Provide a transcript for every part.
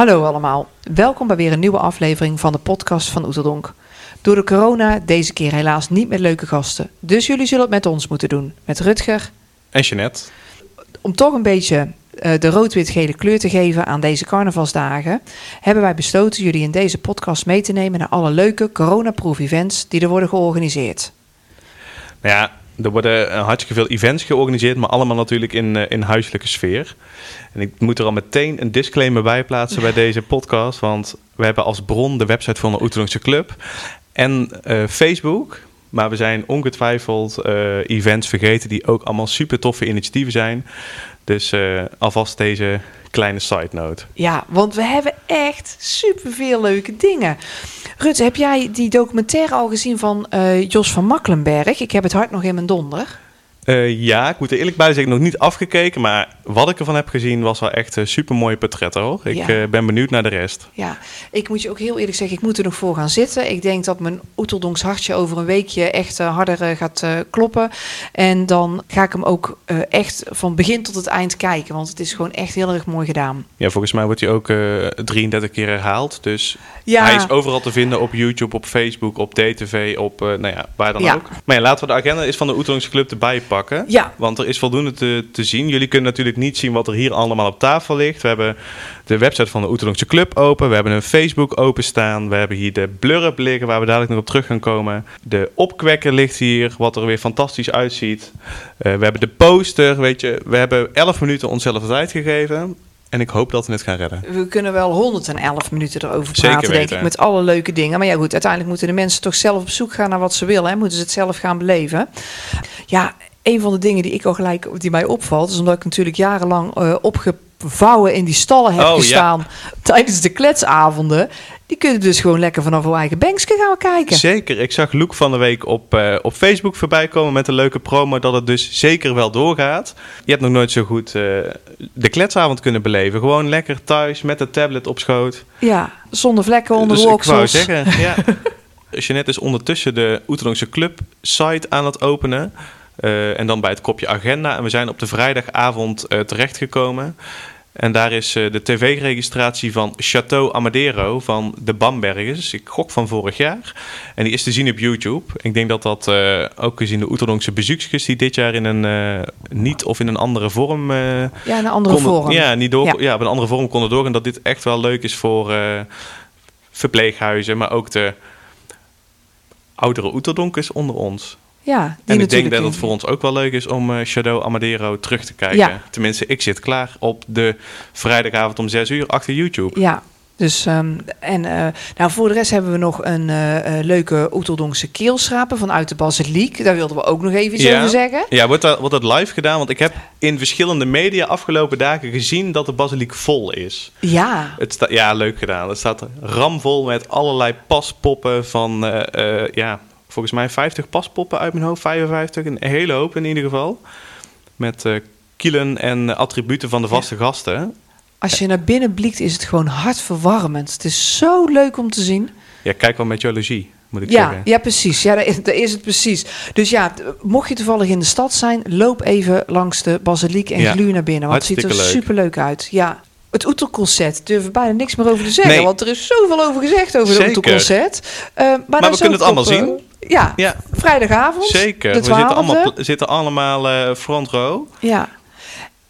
Hallo allemaal, welkom bij weer een nieuwe aflevering van de podcast van Oeteldonk. Door de corona deze keer helaas niet met leuke gasten, dus jullie zullen het met ons moeten doen, met Rutger. En Jeanette. Om toch een beetje uh, de rood-wit-gele kleur te geven aan deze carnavalsdagen, hebben wij besloten jullie in deze podcast mee te nemen naar alle leuke coronaproof events die er worden georganiseerd. Nou ja, er worden hartstikke veel events georganiseerd, maar allemaal natuurlijk in, uh, in huiselijke sfeer. En ik moet er al meteen een disclaimer bij plaatsen bij deze podcast, want we hebben als bron de website van de Oetelongse Club en uh, Facebook. Maar we zijn ongetwijfeld events vergeten die ook allemaal super toffe initiatieven zijn. Dus alvast deze kleine side note. Ja, want we hebben echt super veel leuke dingen. Rut, heb jij die documentaire al gezien van uh, Jos van Makkelenberg? Ik heb het hart nog in mijn donder. Uh, ja, ik moet er eerlijk bij zeggen, nog niet afgekeken. Maar wat ik ervan heb gezien was wel echt een super mooi portret hoor. Ik ja. uh, ben benieuwd naar de rest. Ja, ik moet je ook heel eerlijk zeggen, ik moet er nog voor gaan zitten. Ik denk dat mijn Oeteldonks hartje over een weekje echt uh, harder gaat kloppen. En dan ga ik hem ook echt van begin tot het eind kijken. Want het is gewoon echt heel erg mooi gedaan. Ja, volgens mij wordt hij ook 33 keer herhaald. Dus ja. hij is overal te vinden op YouTube, op Facebook, op DTV, op nou ja, waar dan ja. ook. Maar ja, laten we de agenda is van de Oeteldonks Club erbij pakken. Ja. Want er is voldoende te, te zien. Jullie kunnen natuurlijk niet zien wat er hier allemaal op tafel ligt. We hebben de website van de Oetelongse Club open. We hebben een Facebook openstaan. We hebben hier de blurp liggen waar we dadelijk nog op terug gaan komen. De opkwekker ligt hier, wat er weer fantastisch uitziet. Uh, we hebben de poster, weet je. We hebben 11 minuten onszelf tijd gegeven. En ik hoop dat we het gaan redden. We kunnen wel 111 minuten erover praten, denk ik, met alle leuke dingen. Maar ja, goed, uiteindelijk moeten de mensen toch zelf op zoek gaan naar wat ze willen. Hè? Moeten ze het zelf gaan beleven. Ja, een van de dingen die ik al gelijk die mij opvalt, is omdat ik natuurlijk jarenlang uh, opgevouwen in die stallen heb oh, gestaan ja. tijdens de kletsavonden. Die kunnen dus gewoon lekker vanaf hun eigen bankje gaan kijken. Zeker. Ik zag Loek van de week op, uh, op Facebook voorbij komen met een leuke promo dat het dus zeker wel doorgaat. Je hebt nog nooit zo goed uh, de kletsavond kunnen beleven. Gewoon lekker thuis met de tablet op schoot. Ja, zonder vlekken onder dus ik wou zeggen, ja. Jeanette is ondertussen de Oetelongse Club site aan het openen. Uh, en dan bij het kopje agenda. En we zijn op de vrijdagavond terechtgekomen. En daar is uh, de tv-registratie van Chateau Amadero van de Bambergers. Ik gok van vorig jaar. En die is te zien op YouTube. Ik denk dat dat ook gezien de Oeterdonkse bezoekjes... die dit jaar in een niet of in een andere vorm... ja, een andere konden, vorm. Ja, niet door, ja. ja, op een andere vorm konden doorgaan. Dat dit echt wel leuk is voor verpleeghuizen. Maar ook de oudere Oeterdonkers onder ons. Ja, en ik denk dat het voor ons ook wel leuk is om uh, Shadow Amadero terug te kijken. Ja. Tenminste, ik zit klaar op de vrijdagavond om 6 uur achter YouTube. Ja, dus um, en uh, nou, voor de rest hebben we nog een uh, leuke Oeteldonkse keelschrapen vanuit de Basiliek. Daar wilden we ook nog even iets ja. over zeggen. Ja, wordt dat, wordt dat live gedaan? Want ik heb in verschillende media afgelopen dagen gezien dat de Basiliek vol is. Ja. Het sta, ja, leuk gedaan. Het staat ramvol met allerlei paspoppen van ja, volgens mij 50 paspoppen uit mijn hoofd, 55, een hele hoop in ieder geval. Met uh, kielen en attributen van de vaste ja. gasten. Als je naar binnen blikt, is het gewoon hartverwarmend. Het is zo leuk om te zien. Ja, kijk wel met jaloezie. Moet ik ja, zeggen. ja, precies. Ja, daar is, daar is, het precies. Dus ja, mocht je toevallig in de stad zijn, loop even langs de basiliek en ja, gluur naar binnen. Want het ziet er leuk. super leuk uit. Ja, het Oetelconcert durf bijna niks meer over te zeggen. Nee. Want er is zoveel over gezegd over het Oetelconcert. Uh, maar maar we kunnen het allemaal op, zien. Ja, ja, vrijdagavond. Zeker. We zitten allemaal, zitten allemaal uh, front row. Ja.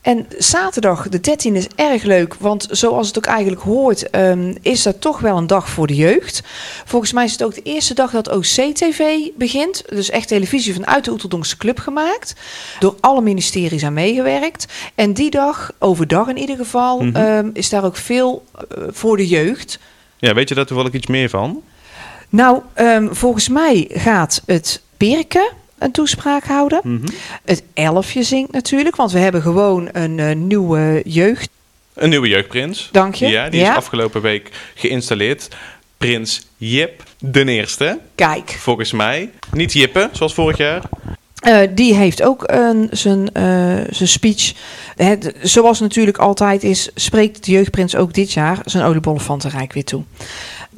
En zaterdag, de 13 is erg leuk, want zoals het ook eigenlijk hoort, um, is dat toch wel een dag voor de jeugd. Volgens mij is het ook de eerste dag dat OC-TV begint. Dus echt televisie vanuit de Oeteldonkse Club gemaakt. Door alle ministeries aan meegewerkt. En die dag, overdag in ieder geval, mm -hmm. um, is daar ook veel uh, voor de jeugd. Ja, weet je daar toevallig iets meer van? Nou, um, volgens mij gaat het Birken een toespraak houden. Mm -hmm. Het elfje zingt natuurlijk, want we hebben gewoon een uh, nieuwe jeugd. Een nieuwe jeugdprins. Dank je. Ja, die ja. is afgelopen week geïnstalleerd. Prins Jip de Eerste. Kijk. Volgens mij. Niet Jippe, zoals vorig jaar. Uh, die heeft ook uh, zijn, uh, zijn speech. Het, zoals natuurlijk altijd is, spreekt de jeugdprins ook dit jaar zijn oliebollenfantenrijk weer toe.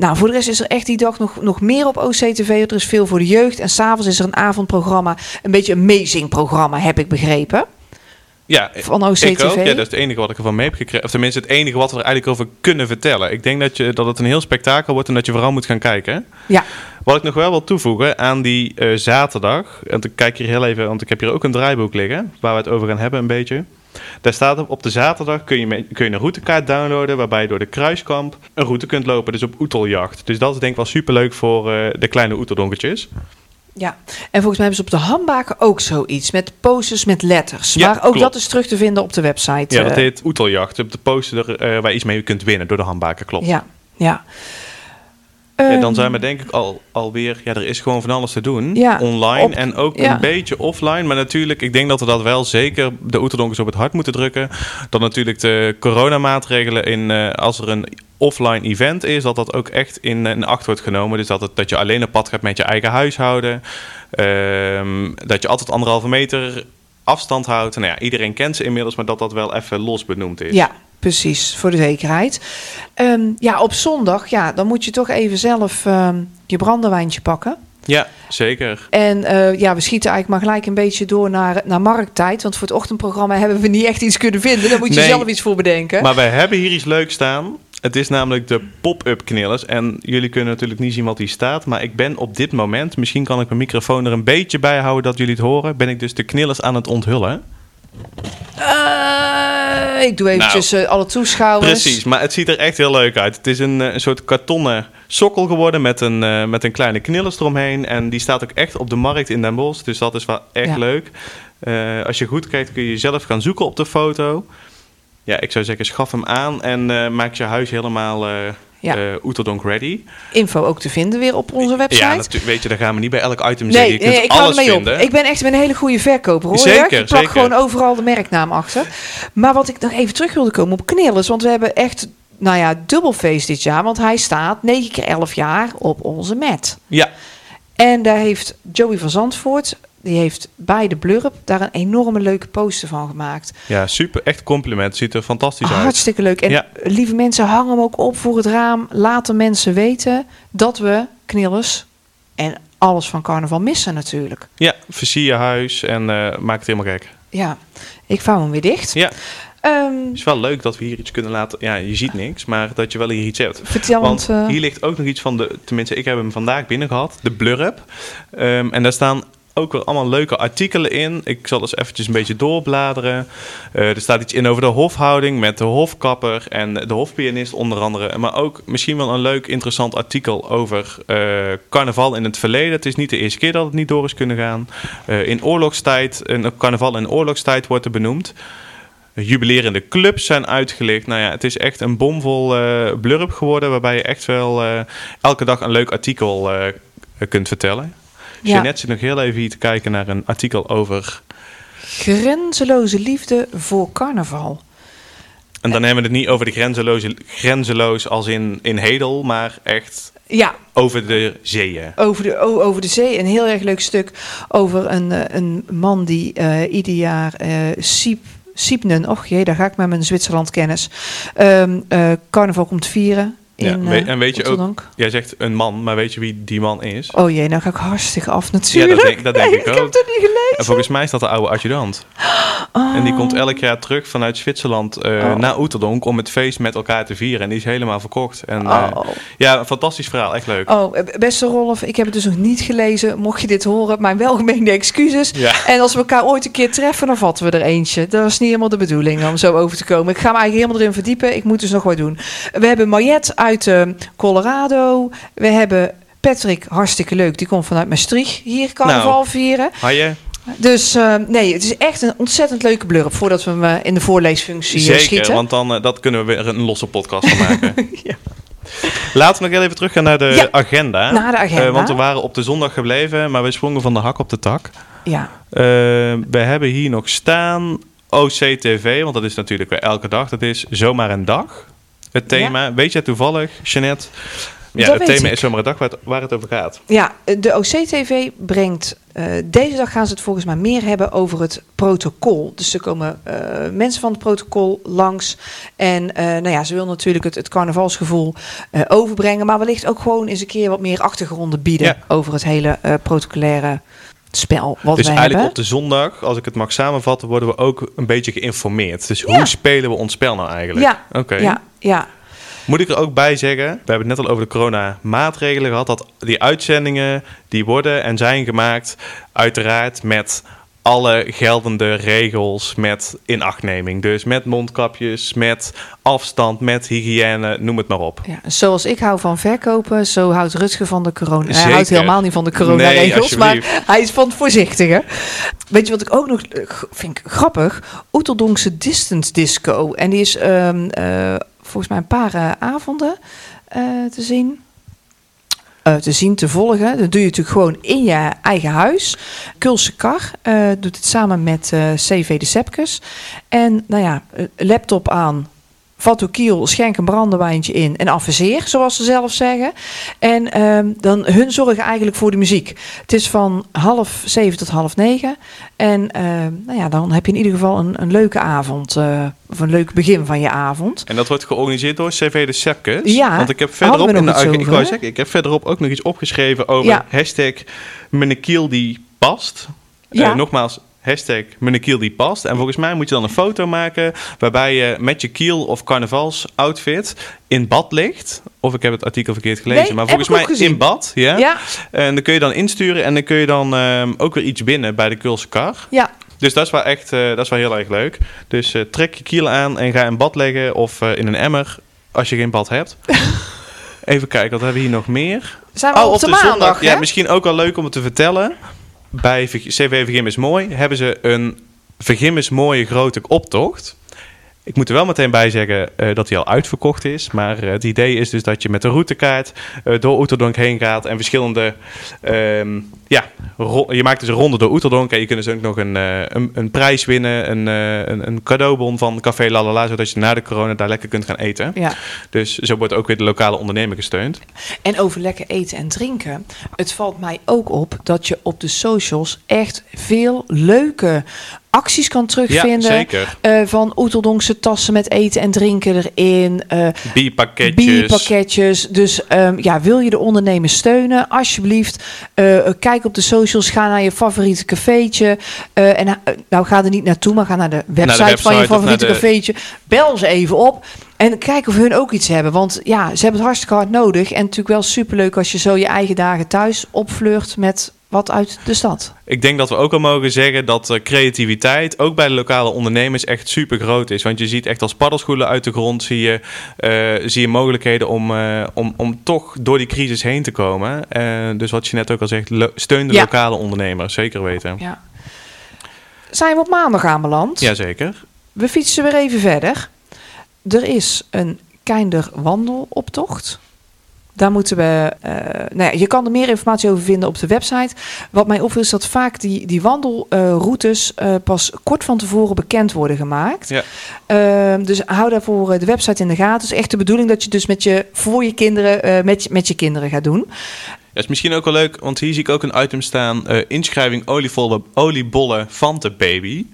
Nou, voor de rest is er echt die dag nog, nog meer op OCTV. Er is veel voor de jeugd. En s'avonds is er een avondprogramma. Een beetje een amazing programma, heb ik begrepen. Ja, van OCTV. ik ook. Ja, dat is het enige wat ik ervan mee heb gekregen. Of tenminste, het enige wat we er eigenlijk over kunnen vertellen. Ik denk dat, je, dat het een heel spektakel wordt en dat je vooral moet gaan kijken. Ja. Wat ik nog wel wil toevoegen aan die eh, zaterdag. En ik kijk hier heel even, want ik heb hier ook een draaiboek liggen. Waar we het over gaan hebben een beetje. Daar staat op, op de zaterdag kun je, me- kun je een routekaart downloaden. Waarbij je door de kruiskamp een route kunt lopen. Dus op oeteljacht. Dus dat is denk ik wel superleuk voor eh, de kleine oeteldonkertjes. Ja, en volgens mij hebben ze op de handbaken ook zoiets met posters met letters. Ja, maar ook klopt. dat is terug te vinden op de website. Ja, dat eh, heet oeteljacht. Op de poster eh, waar je iets mee kunt winnen door de handbaken, klopt. Ja, ja. Ja, dan Ehm, zijn we denk ik al, alweer... Ja, er is gewoon van alles te doen. Ja, online op- en ook ja. een beetje offline. Maar natuurlijk, ik denk dat we dat wel zeker de oeterdonkers op het hart moeten drukken. Dat natuurlijk de coronamaatregelen in... eh, als er een offline event is, dat dat ook echt in, in acht wordt genomen. Dus dat, het, dat je alleen op pad gaat met je eigen huishouden. Ehm, dat je altijd anderhalve meter afstand houdt. Nou ja, iedereen kent ze inmiddels, maar dat dat wel even los benoemd is. Ja, precies, voor de zekerheid. Ehm, ja, op zondag, ja, dan moet je toch even zelf ehm, je brandewijntje pakken. Ja, zeker. En eh, ja, we schieten eigenlijk maar gelijk een beetje door naar, naar markttijd. Want voor het ochtendprogramma hebben we niet echt iets kunnen vinden. Daar moet je Nee. zelf iets voor bedenken. Maar wij hebben hier iets leuks staan. Het is namelijk de pop-up knillers. En jullie kunnen natuurlijk niet zien wat hier staat. Maar ik ben op dit moment, misschien kan ik mijn microfoon er een beetje bij houden dat jullie het horen. Ben ik dus de knillers aan het onthullen. Eh, ik doe eventjes eh, alle toeschouwers. Nou. Precies, maar het ziet er echt heel leuk uit. Het is een, eh, een soort kartonnen sokkel geworden met een, eh, met een kleine knillers eromheen. En die staat ook echt op de markt in Den Bosch. Dus dat is wel echt Ja. leuk. Als je goed kijkt kun je zelf gaan zoeken op de foto. Ja, ik zou zeggen schaf hem aan en maak je huis helemaal Ja. Oeterdonk ready. Info ook te vinden weer op onze website. Ja, natuurlijk. Weet je, daar gaan we niet bij elk item zeggen. Nee, Je kunt nee, ik alles vinden. op. Ik ben echt een hele goede verkoper hoor. Zeker. Ik plak zeker. gewoon overal de merknaam achter. Maar wat ik nog even terug wilde komen op Knillers. Want we hebben echt, nou ja, dubbelfeest dit jaar. Want hij staat 9 keer 11 jaar op onze mat. Ja, En daar heeft Joey van Zandvoort, die heeft bij de blurb daar een enorme leuke poster van gemaakt. ja, super. Echt compliment. Ziet er fantastisch uit. Hartstikke leuk. En Ja. lieve mensen, hang hem ook op voor het raam. Laten mensen weten dat we Knillers en alles van carnaval missen natuurlijk. Ja, versier je huis en eh, maak het helemaal gek. Ja, ik vouw hem weer dicht. Ja, Ehm, het is wel leuk dat we hier iets kunnen laten. Ja, je ziet niks, maar dat je wel hier iets hebt. vertel, Want want, eh, hier ligt ook nog iets van de, tenminste ik heb hem vandaag binnen gehad, de blurb. Ehm, en daar staan ook weer allemaal leuke artikelen in. Ik zal eens eventjes een beetje doorbladeren. Eh, er staat iets in over de hofhouding met de hofkapper en de hofpianist onder andere. Maar ook misschien wel een leuk interessant artikel over eh, carnaval in het verleden. Het is niet de eerste keer dat het niet door is kunnen gaan. Eh, in oorlogstijd, een carnaval in oorlogstijd wordt er benoemd. Jubilerende clubs zijn uitgelicht. Nou ja, het is echt een bomvol blurb geworden. Waarbij je echt wel elke dag een leuk artikel kunt vertellen. Ja. Jeannette zit nog heel even hier te kijken naar een artikel over. grenzeloze liefde voor carnaval. En dan hebben we het niet over de grenzeloze, grenzeloos als in, in Hedel, maar echt Ja, over de zeeën. over de, over de zee. Een heel erg leuk stuk over een, eh, een man die eh, ieder jaar eh Siep, Siepnen, och jee, daar ga ik met mijn Zwitserland kennis, ehm, eh, carnaval komt vieren. Ja, In, we- eh, en weet je ook-. Jij zegt een man, maar weet je wie die man is? Oh jee, nou ga ik hartstikke af natuurlijk. Ja, dat denk- dat denk Nee, ik ik ook. heb het niet gelezen. En volgens mij is dat de oude adjudant. En die komt elk jaar terug vanuit Zwitserland eh, Oh. naar Oeterdonk om het feest met elkaar te vieren. En die is helemaal verkocht. En, eh, Oh. ja, een fantastisch verhaal. Echt leuk. Oh, beste Rolf, ik heb het dus nog niet gelezen. Mocht je dit horen, mijn welgemeende excuses. Ja. En als we elkaar ooit een keer treffen, dan vatten we er eentje. Dat was niet helemaal de bedoeling om zo over te komen. Ik ga me eigenlijk helemaal erin verdiepen. Ik moet dus nog wat doen. We hebben Mariette uit eh, Colorado. We hebben Patrick, hartstikke leuk. Die komt vanuit Maastricht hier carnaval Nou. vieren. Haje? Dus eh, nee, het is echt een ontzettend leuke blurb... voordat we hem eh, in de voorleesfunctie eh, Zeker, schieten. want dan dat kunnen we weer een losse podcast van maken. Ja. Laten we nog even teruggaan naar de Ja, agenda. naar de agenda. Want we waren op de zondag gebleven, maar we sprongen van de hak op de tak. Ja, we hebben hier nog staan OCTV, want dat is natuurlijk weer elke dag. Dat is zomaar een dag. Het thema. Weet jij toevallig, Jeannette? Ja, Dat het thema ik. is zomaar een dag waar het, waar het over gaat. Ja, de OCTV brengt. eh, deze dag gaan ze het volgens mij meer hebben over het protocol. Dus er komen eh, mensen van het protocol langs. En eh, nou ja, ze wil natuurlijk het, het carnavalsgevoel overbrengen. Maar wellicht ook gewoon eens een keer wat meer achtergronden bieden Ja. over het hele protocolaire spel wat dus eigenlijk hebben. op de zondag, als ik het mag samenvatten, worden we ook een beetje geïnformeerd. Dus Ja. hoe spelen we ons spel nou eigenlijk? Ja, Oké. ja, ja. Moet ik er ook bij zeggen, we hebben het net al over de corona-maatregelen gehad, dat die uitzendingen die worden en zijn gemaakt, uiteraard met alle geldende regels, met inachtneming. Dus met mondkapjes, met afstand, met hygiëne, noem het maar op. Ja, zoals ik hou van verkopen, zo houdt Rutger van de corona. Hij houdt helemaal niet van de coronaregels, Nee, maar hij is van het voorzichtige. Weet je wat ik ook nog eh, vind ik grappig? Oeteldonkse Distance Disco. En die is ehm, eh, volgens mij een paar eh, avonden eh, te zien. Eh, te zien, te volgen. Dat doe je natuurlijk gewoon in je eigen huis. Kulse Kar doet het samen met CV de Sepkes. En nou ja, laptop aan, kiel, schenk een brandewijntje in en affaseer, zoals ze zelf zeggen. En ehm, dan hun zorgen eigenlijk voor de muziek. Het is van half zeven tot half negen. En ehm, nou ja, dan heb je in ieder geval een, een leuke avond. eh, of een leuk begin van je avond. En dat wordt georganiseerd door CV de Sepkes. Ja, Want ik heb verderop in de ik zeggen, ik heb verderop ook nog iets opgeschreven over Ja. hashtag mijn kiel die past. Ja. Eh, nogmaals, hashtag mijn kiel die past. En volgens mij moet je dan een foto maken waarbij je met je kiel of carnavalsoutfit in bad ligt. Of ik heb het artikel verkeerd gelezen, Nee, maar volgens mij in bad. Ja? Ja, En dan kun je dan insturen en dan kun je dan ehm, ook weer iets winnen bij de Kulse Kar. ja. Dus dat is wel echt eh, dat is wel heel erg leuk. Dus eh, trek je kiel aan en ga in bad leggen of eh, in een emmer als je geen bad hebt. Even kijken, wat hebben we hier nog meer? Zijn we Oh, op, de, maandag, hè? Ja, misschien ook wel leuk om het te vertellen. Bij CV Vergim is Mooi hebben ze een Vergim is Mooie grote optocht. Ik moet er wel meteen bij zeggen eh, dat die al uitverkocht is. Maar eh, het idee is dus dat je met de routekaart eh, door Oeterdonk heen gaat. En verschillende... ehm, ja, je maakt dus een ronde door Oeterdonk. En je kunt dus ook nog een, een, een prijs winnen. Een, een, een cadeaubon van Café Lalala. Zodat je na de corona daar lekker kunt gaan eten. Ja. Dus zo wordt ook weer de lokale ondernemer gesteund. En over lekker eten en drinken. Het valt mij ook op dat je op de socials echt veel leuke acties kan terugvinden. Ja, zeker. Eh, van Oeteldonkse tassen met eten en drinken erin. eh Bierpakketjes. bierpakketjes. Dus ehm, ja, wil je de ondernemers steunen? Alsjeblieft, eh, kijk op de socials. Ga naar je favoriete cafeetje. en nou, ga er niet naartoe, maar ga naar de website, website van je favoriete de- cafeetje. Bel ze even op. En kijk of hun ook iets hebben. Want ja, ze hebben het hartstikke hard nodig. En natuurlijk wel superleuk als je zo je eigen dagen thuis opfleurt met wat uit de stad. Ik denk dat we ook al mogen zeggen dat eh, creativiteit ook bij de lokale ondernemers echt super groot is. Want je ziet echt als paddenstoelen uit de grond zie je, eh, zie je mogelijkheden om, eh, om, om toch door die crisis heen te komen. Dus wat je net ook al zegt, steun de Ja. lokale ondernemers, zeker weten. Ja. Zijn we op maandag aanbeland? Jazeker. We fietsen weer even verder. Er is een kinder wandeloptocht. Daar moeten we. eh, nou ja, je kan er meer informatie over vinden op de website. Wat mij opviel is dat vaak die, die wandelroutes eh, pas kort van tevoren bekend worden gemaakt. Ja. Ehm, dus hou daarvoor eh, de website in de gaten. Het is echt de bedoeling dat je dus met je voor je kinderen met, met je kinderen gaat doen. Dat is misschien ook wel leuk, want hier zie ik ook een item staan. inschrijving oliebollen, oliebollen Fante Baby.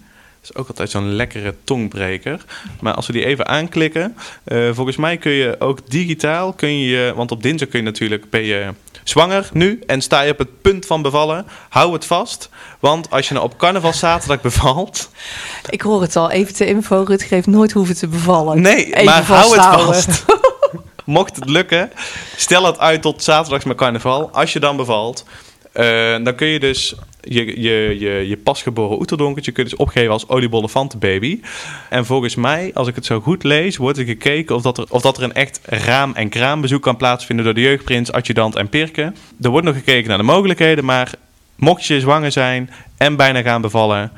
Is ook altijd zo'n lekkere tongbreker. Maar als we die even aanklikken, eh, volgens mij kun je ook digitaal, kun je, want op dinsdag kun je natuurlijk, ben je zwanger nu en sta je op het punt van bevallen, hou het vast. Want als je nou op carnaval zaterdag bevalt, Ik hoor het al. Even de info. Rutger heeft nooit hoeven te bevallen. nee, Even maar hou het vast. Mocht het lukken, stel het uit tot zaterdags met carnaval. Als je dan bevalt, eh, dan kun je dus je, je, je, je pasgeboren oeterdonkertje kun je dus opgeven als oliebollefantenbaby. En volgens mij, als ik het zo goed lees, wordt er gekeken of dat er, of dat er een echt raam- en kraambezoek kan plaatsvinden door de jeugdprins, adjudant en Pirke. Er wordt nog gekeken naar de mogelijkheden, maar mocht je zwanger zijn en bijna gaan bevallen,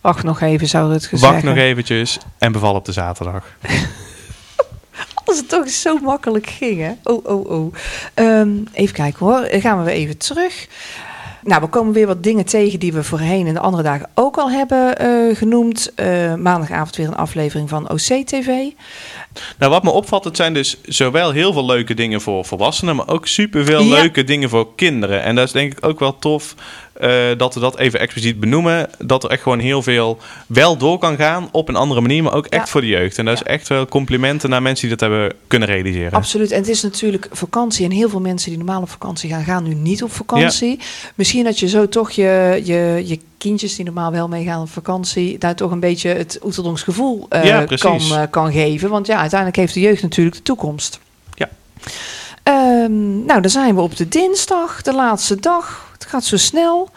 Wacht nog even, zou Rutger wacht zeggen. nog eventjes en beval op de zaterdag. Als het toch zo makkelijk ging, hè? Oh, oh, oh. Ehm, even kijken hoor. Dan gaan we weer even terug. Nou, we komen weer wat dingen tegen die we voorheen in de andere dagen ook al hebben eh, genoemd. Eh, maandagavond weer een aflevering van OC-TV. Nou, wat me opvalt, het zijn dus zowel heel veel leuke dingen voor volwassenen, maar ook superveel Ja. leuke dingen voor kinderen. En dat is denk ik ook wel tof eh, dat we dat even expliciet benoemen. Dat er echt gewoon heel veel wel door kan gaan op een andere manier, maar ook echt Ja. voor de jeugd. En dat Ja. is echt wel complimenten naar mensen die dat hebben kunnen realiseren. Absoluut. En het is natuurlijk vakantie. En heel veel mensen die normaal op vakantie gaan, gaan nu niet op vakantie. Misschien dat je zo toch je, je, je kindjes die normaal wel meegaan op vakantie, daar toch een beetje het Oeterdoms gevoel eh, Ja, kan, eh, kan geven. Want ja, uiteindelijk heeft de jeugd natuurlijk de toekomst. Ja. Ehm, nou, dan zijn we op de dinsdag, de laatste dag. Gaat zo snel.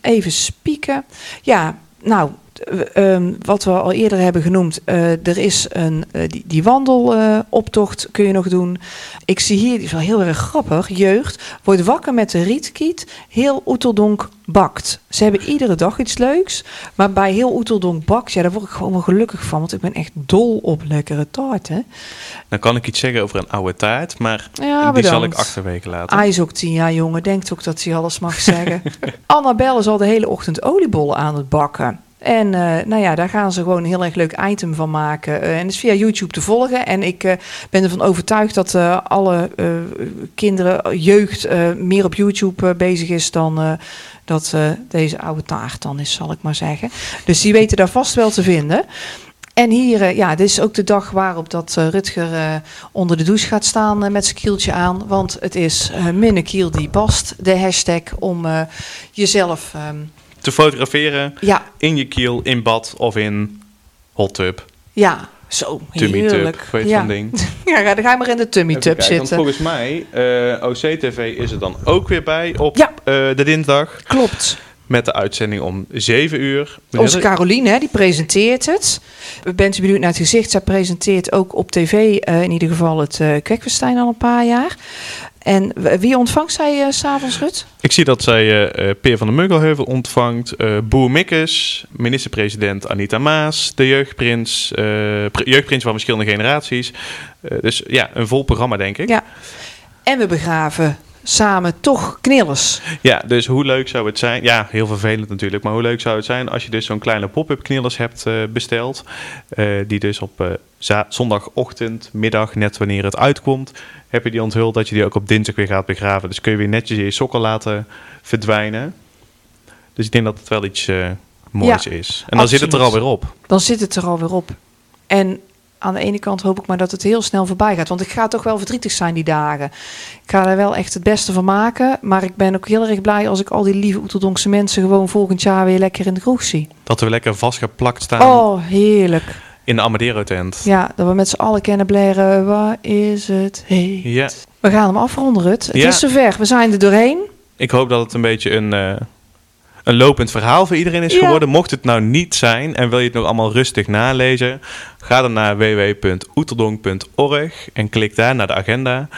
Even spieken. Ja, nou, eh, ehm, wat we al eerder hebben genoemd, eh, er is een, eh, die, die wandeloptocht kun je nog doen. Ik zie hier, die is wel heel erg grappig, jeugd wordt wakker met de rietkiet, heel Oeteldonk bakt. Ze hebben iedere dag iets leuks, maar bij heel Oeteldonk bakt, ja, daar word ik gewoon wel gelukkig van, want ik ben echt dol op lekkere taarten. Dan kan ik iets zeggen over een oude taart, maar Ja, die zal ik achterwege laten. Hij is ook tien jaar jongen, denkt ook dat hij alles mag zeggen. Annabelle is al de hele ochtend oliebollen aan het bakken. En eh, nou ja, daar gaan ze gewoon een heel erg leuk item van maken. Eh, en is via YouTube te volgen. En ik eh, ben ervan overtuigd dat alle kinderen, jeugd, meer op YouTube bezig is dan dat deze oude taart dan is, zal ik maar zeggen. Dus die weten daar vast wel te vinden. En hier, ja, dit is ook de dag waarop dat Rutger onder de douche gaat staan met zijn kieltje aan. Want het is minne kiel die past, de hashtag om jezelf... ehm, Te fotograferen ja, in je kiel, in bad of in hot tub, ja, zo tummy heerlijk. tub, weet je ja. zo'n ding. ja, dan ga je maar in de tummy Even tub kijken, want zitten. volgens mij, eh OC-TV is er dan ook weer bij op Ja. eh, de dinsdag. Klopt. Met de uitzending om 7 uur. Onze Caroline, hè, die presenteert het. Bent u benieuwd naar het gezicht? Zij presenteert ook op tv eh, in ieder geval het eh Kwekfestijn al een paar jaar. En wie ontvangt zij eh, s s'avonds, Rut? Ik zie dat zij eh, eh, Peer van der Muggelheuvel ontvangt. eh Boer Mikkes, minister-president Anita Maas, de jeugdprins, eh, jeugdprins van verschillende generaties. Eh, dus ja, een vol programma denk ik. Ja. En we begraven samen toch knillers. Ja, dus hoe leuk zou het zijn? Ja, heel vervelend natuurlijk. Maar hoe leuk zou het zijn als je dus zo'n kleine pop-up knillers hebt eh, besteld. eh, die dus op za- zondagochtend, middag, net wanneer het uitkomt, heb je die onthuld dat je die ook op dinsdag weer gaat begraven. Dus kun je weer netjes je sokken laten verdwijnen. Dus ik denk dat het wel iets moois Ja, is. En dan zit het er alweer op. Dan zit het er alweer op. En aan de ene kant hoop ik maar dat het heel snel voorbij gaat. Want ik ga toch wel verdrietig zijn die dagen. Ik ga er wel echt het beste van maken. Maar ik ben ook heel erg blij als ik al die lieve Oeteldonkse mensen... gewoon volgend jaar weer lekker in de kroeg zie. Dat we lekker vastgeplakt staan Oh, heerlijk. in de Amadero-tent. Ja, dat we met z'n allen kennen blaren. Waar is het heet? Ja. We gaan hem afronden, Rut. Het is zover. We zijn er doorheen. Ik hoop dat het een beetje een, eh, een lopend verhaal voor iedereen is Ja. geworden. Mocht het nou niet zijn en wil je het nog allemaal rustig nalezen, ga dan naar www.oeterdonk.org en klik daar naar de agenda.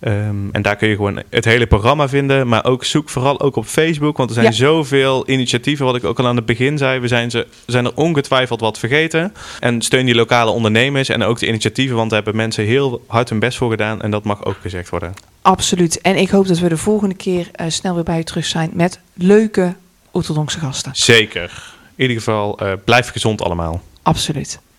Ehm, en daar kun je gewoon het hele programma vinden. Maar ook zoek vooral ook op Facebook. Want er zijn Ja. zoveel initiatieven. Wat ik ook al aan het begin zei. We zijn, ze, zijn er ongetwijfeld wat vergeten. En steun die lokale ondernemers. En ook de initiatieven. Want daar hebben mensen heel hard hun best voor gedaan. En dat mag ook gezegd worden. Absoluut. En ik hoop dat we de volgende keer eh, snel weer bij u terug zijn... met leuke Oeteldonkse gasten. Zeker. In ieder geval, eh, blijf gezond allemaal. Absoluut.